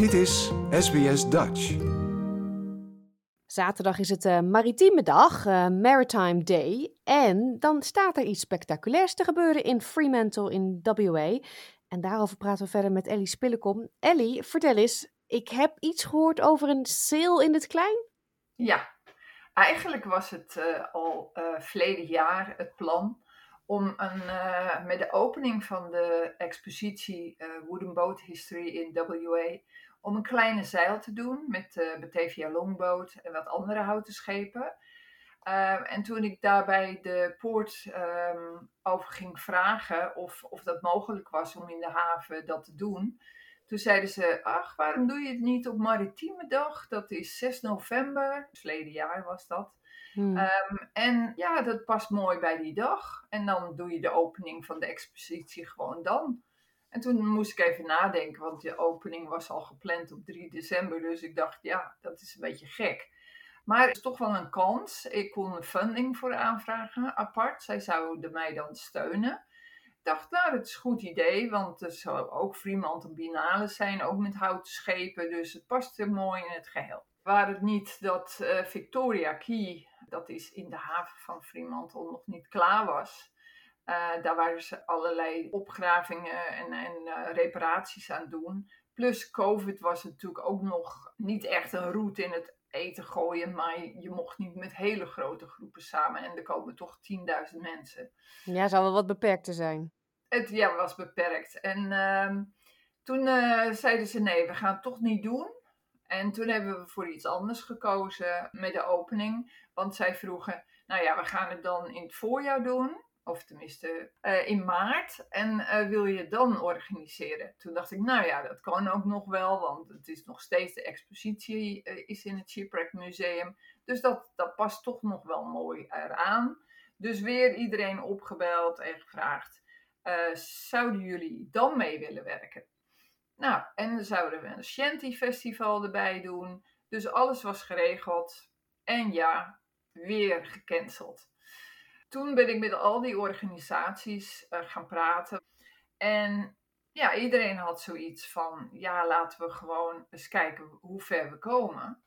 Dit is SBS Dutch. Zaterdag is het uh, Maritieme Dag, uh, Maritime Day. En dan staat er iets spectaculairs te gebeuren in Fremantle in WA. En daarover praten we verder met Ellie Spillekom. Ellie, vertel eens, ik heb iets gehoord over een sale in het klein? Ja, eigenlijk was het uh, al verleden jaar het plan om een, uh, met de opening van de expositie uh, Wooden Boat History in WA, om een kleine zeil te doen met de uh, Batavia Longboat en wat andere houten schepen. Uh, en toen ik daarbij de poort um, over ging vragen of, of dat mogelijk was om in de haven dat te doen, toen zeiden ze, ach, waarom doe je het niet op Maritieme Dag? Dat is 6 november, verleden jaar was dat. Hmm. Um, en ja, dat past mooi bij die dag. En dan doe je de opening van de expositie gewoon dan. En toen moest ik even nadenken, want de opening was al gepland op 3 december. Dus ik dacht, ja, dat is een beetje gek. Maar het is toch wel een kans. Ik kon funding voor aanvragen apart. Zij zouden mij dan steunen. Ik dacht, nou, dat is een goed idee, want er zou ook Fremantle Binale zijn, ook met houten schepen. Dus het past er mooi in het geheel. Waar het niet dat uh, Victoria Key dat is in de haven van Fremantle nog niet klaar was. Uh, daar waren ze allerlei opgravingen en, en uh, reparaties aan doen. Plus COVID was natuurlijk ook nog niet echt een route in het eten gooien, maar je mocht niet met hele grote groepen samen. En er komen toch 10.000 mensen. Ja, zou wel wat beperkter zijn. Het ja, was beperkt. En uh, toen uh, zeiden ze nee, we gaan het toch niet doen. En toen hebben we voor iets anders gekozen met de opening. Want zij vroegen, nou ja, we gaan het dan in het voorjaar doen. Of tenminste uh, in maart. En uh, wil je dan organiseren? Toen dacht ik, nou ja, dat kan ook nog wel. Want het is nog steeds de expositie uh, is in het Shipwreck Museum. Dus dat, dat past toch nog wel mooi eraan. Dus weer iedereen opgebeld en gevraagd. zouden jullie dan mee willen werken? Nou, en dan zouden we een Shanty Festival erbij doen. Dus alles was geregeld. En ja, weer gecanceld. Toen ben ik met al die organisaties uh, gaan praten. En ja, iedereen had zoiets van: ja, laten we gewoon eens kijken hoe ver we komen.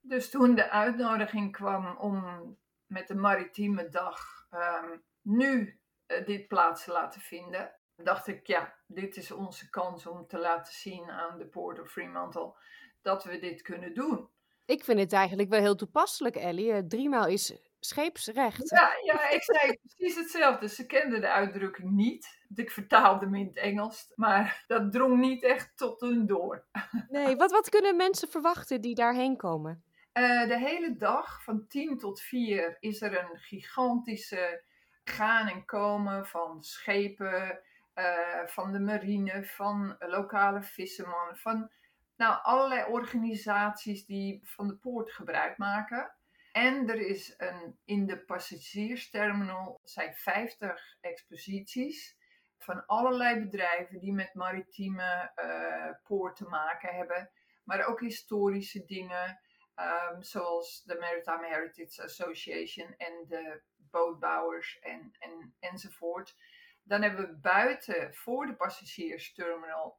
Dus toen de uitnodiging kwam om met de Maritieme Dag um, nu uh, dit plaats te laten vinden, dacht ik, ja, dit is onze kans om te laten zien aan de Port of Fremantle dat we dit kunnen doen. Ik vind het eigenlijk wel heel toepasselijk, Ellie. Eh, driemaal is scheepsrecht. Ja, ja, ik zei precies hetzelfde. Ze kenden de uitdrukking niet. Ik vertaalde hem in het Engels, maar dat drong niet echt tot hun door. Nee, wat, wat kunnen mensen verwachten die daarheen komen? Uh, de hele dag van 10 tot 4 is er een gigantische gaan en komen van schepen, uh, van de marine, van lokale vissermannen, van nou, allerlei organisaties die van de poort gebruik maken. En er is een, in de passagiersterminal zijn 50 exposities van allerlei bedrijven die met maritieme uh, poort te maken hebben. Maar ook historische dingen, um, zoals de Maritime Heritage Association en de bootbouwers en, en, enzovoort. Dan hebben we buiten voor de passagiersterminal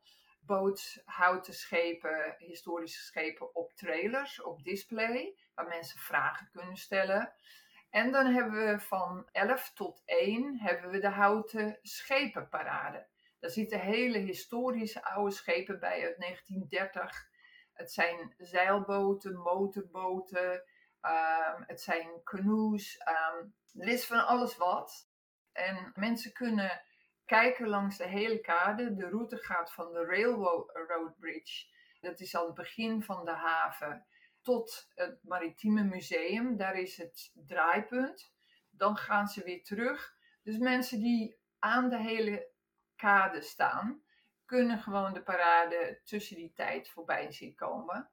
boothouten schepen, historische schepen op trailers, op display, waar mensen vragen kunnen stellen. En dan hebben we van 11 tot 1 hebben we de houten schepenparade. Daar zitten hele historische oude schepen bij uit 1930. Het zijn zeilboten, motorboten, um, het zijn canoes. Um, er is van alles wat. En mensen kunnen kijken langs de hele kade. De route gaat van de Railroad Bridge, dat is aan het begin van de haven, tot het Maritieme Museum. Daar is het draaipunt. Dan gaan ze weer terug. Dus mensen die aan de hele kade staan, kunnen gewoon de parade tussen die tijd voorbij zien komen.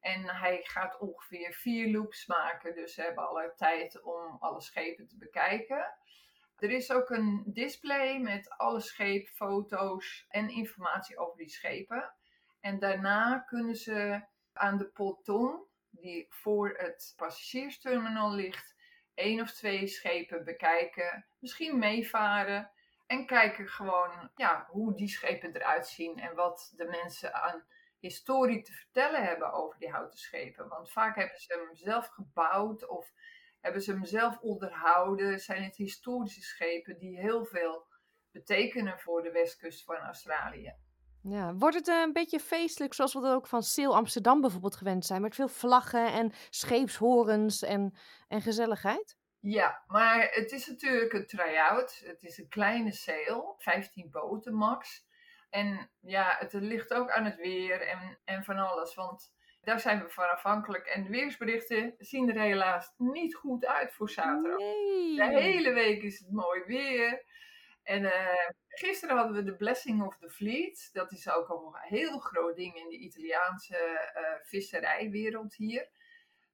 En hij gaat ongeveer vier loops maken, dus ze hebben alle tijd om alle schepen te bekijken. Er is ook een display met alle scheepfoto's en informatie over die schepen. En daarna kunnen ze aan de ponton, die voor het passagiersterminal ligt, één of twee schepen bekijken, misschien meevaren en kijken gewoon ja, hoe die schepen eruit zien en wat de mensen aan historie te vertellen hebben over die houten schepen. Want vaak hebben ze hem zelf gebouwd of hebben ze hem zelf onderhouden. Zijn het historische schepen die heel veel betekenen voor de westkust van Australië. Ja, wordt het een beetje feestelijk zoals we dat ook van Sail Amsterdam bijvoorbeeld gewend zijn, met veel vlaggen en scheepshorens en, en gezelligheid? Ja, maar het is natuurlijk een try-out. Het is een kleine sail, 15 boten max. En ja, het ligt ook aan het weer en, en van alles, want daar zijn we van afhankelijk. En de weersberichten zien er helaas niet goed uit voor zaterdag. Nee. De hele week is het mooi weer. En uh, gisteren hadden we de Blessing of the Fleet. Dat is ook al een heel groot ding in de Italiaanse uh, visserijwereld hier.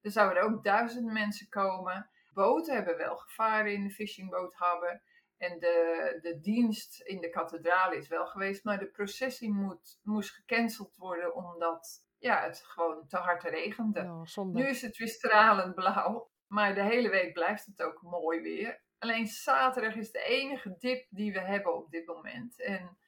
Er zouden ook duizend mensen komen. Boten hebben wel gevaren in de fishingboot hebben. En de, de dienst in de kathedraal is wel geweest. Maar de processie moet, moest gecanceld worden omdat ja, het gewoon te hard regende. Oh, nu is het weer stralend blauw. Maar de hele week blijft het ook mooi weer. Alleen zaterdag is de enige dip die we hebben op dit moment. En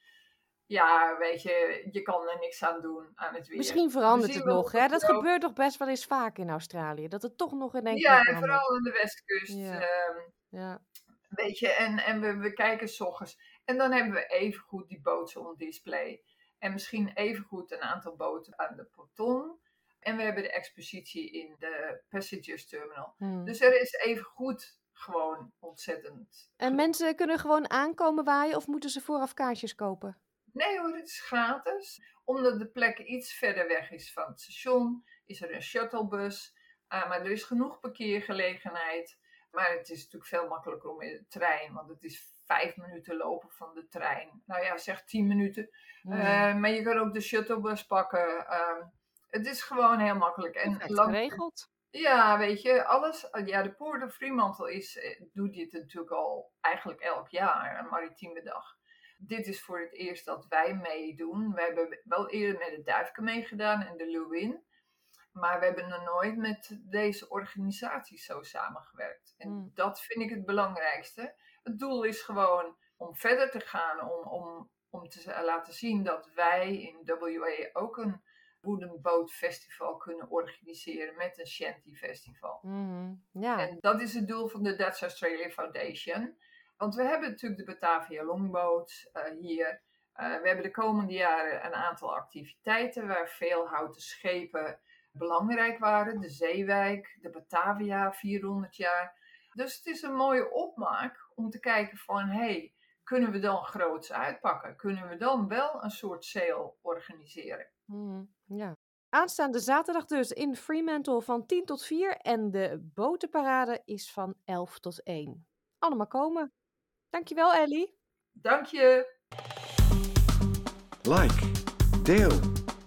ja, weet je, je kan er niks aan doen aan het weer. Misschien verandert het nog, hè? Dat gebeurt toch best wel eens vaak in Australië. Dat het toch nog in één keer Ja, en vooral aan de westkust. Ja. ehm, Ja. weet je, en, en we, we kijken s ochtends. En dan hebben we evengoed die boten on display. En misschien evengoed een aantal boten aan de ponton. En we hebben de expositie in de Passengers Terminal. Hmm. Dus er is evengoed gewoon ontzettend. En mensen kunnen gewoon aankomen waaien of moeten ze vooraf kaartjes kopen? Nee hoor, het is gratis. Omdat de plek iets verder weg is van het station, is er een shuttlebus. Ah, maar er is genoeg parkeergelegenheid. Maar het is natuurlijk veel makkelijker om in de trein, want het is vijf minuten lopen van de trein. Nou ja, zeg tien minuten. Hmm. Eh, maar je kan ook de shuttlebus pakken. Ehm, het is gewoon heel makkelijk. En lang- geregeld. ja, weet je, alles. Ja, de Poort of Fremantle is, eh, doet dit natuurlijk al eigenlijk elk jaar, een maritieme dag. Dit is voor het eerst dat wij meedoen. We hebben wel eerder met de Duifke meegedaan en de Lewin. Maar we hebben nog nooit met deze organisaties zo samengewerkt. En Hmm. dat vind ik het belangrijkste. Het doel is gewoon om verder te gaan, om, om, om te laten zien dat wij in WA ook een Festival kunnen organiseren met een Shanty Festival. Mhm. Ja. En dat is het doel van de Dutch Australia Foundation. Want we hebben natuurlijk de Batavia Longboat eh, hier. Eh, we hebben de komende jaren een aantal activiteiten waar veel houten schepen belangrijk waren. De Zeewijk, de Batavia, 400 jaar. Dus het is een mooie opmaak om te kijken van, hey, kunnen we dan groots uitpakken? Kunnen we dan wel een soort sale organiseren? Mhm. ja. Aanstaande zaterdag dus in Fremantle van 10 tot 4 en de botenparade is van 11 tot 1. Allemaal komen. Dankjewel Ellie. Dank je! Like, deel,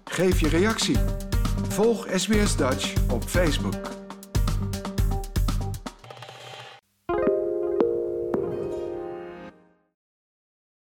geef je reactie. Volg SBS Dutch op Facebook.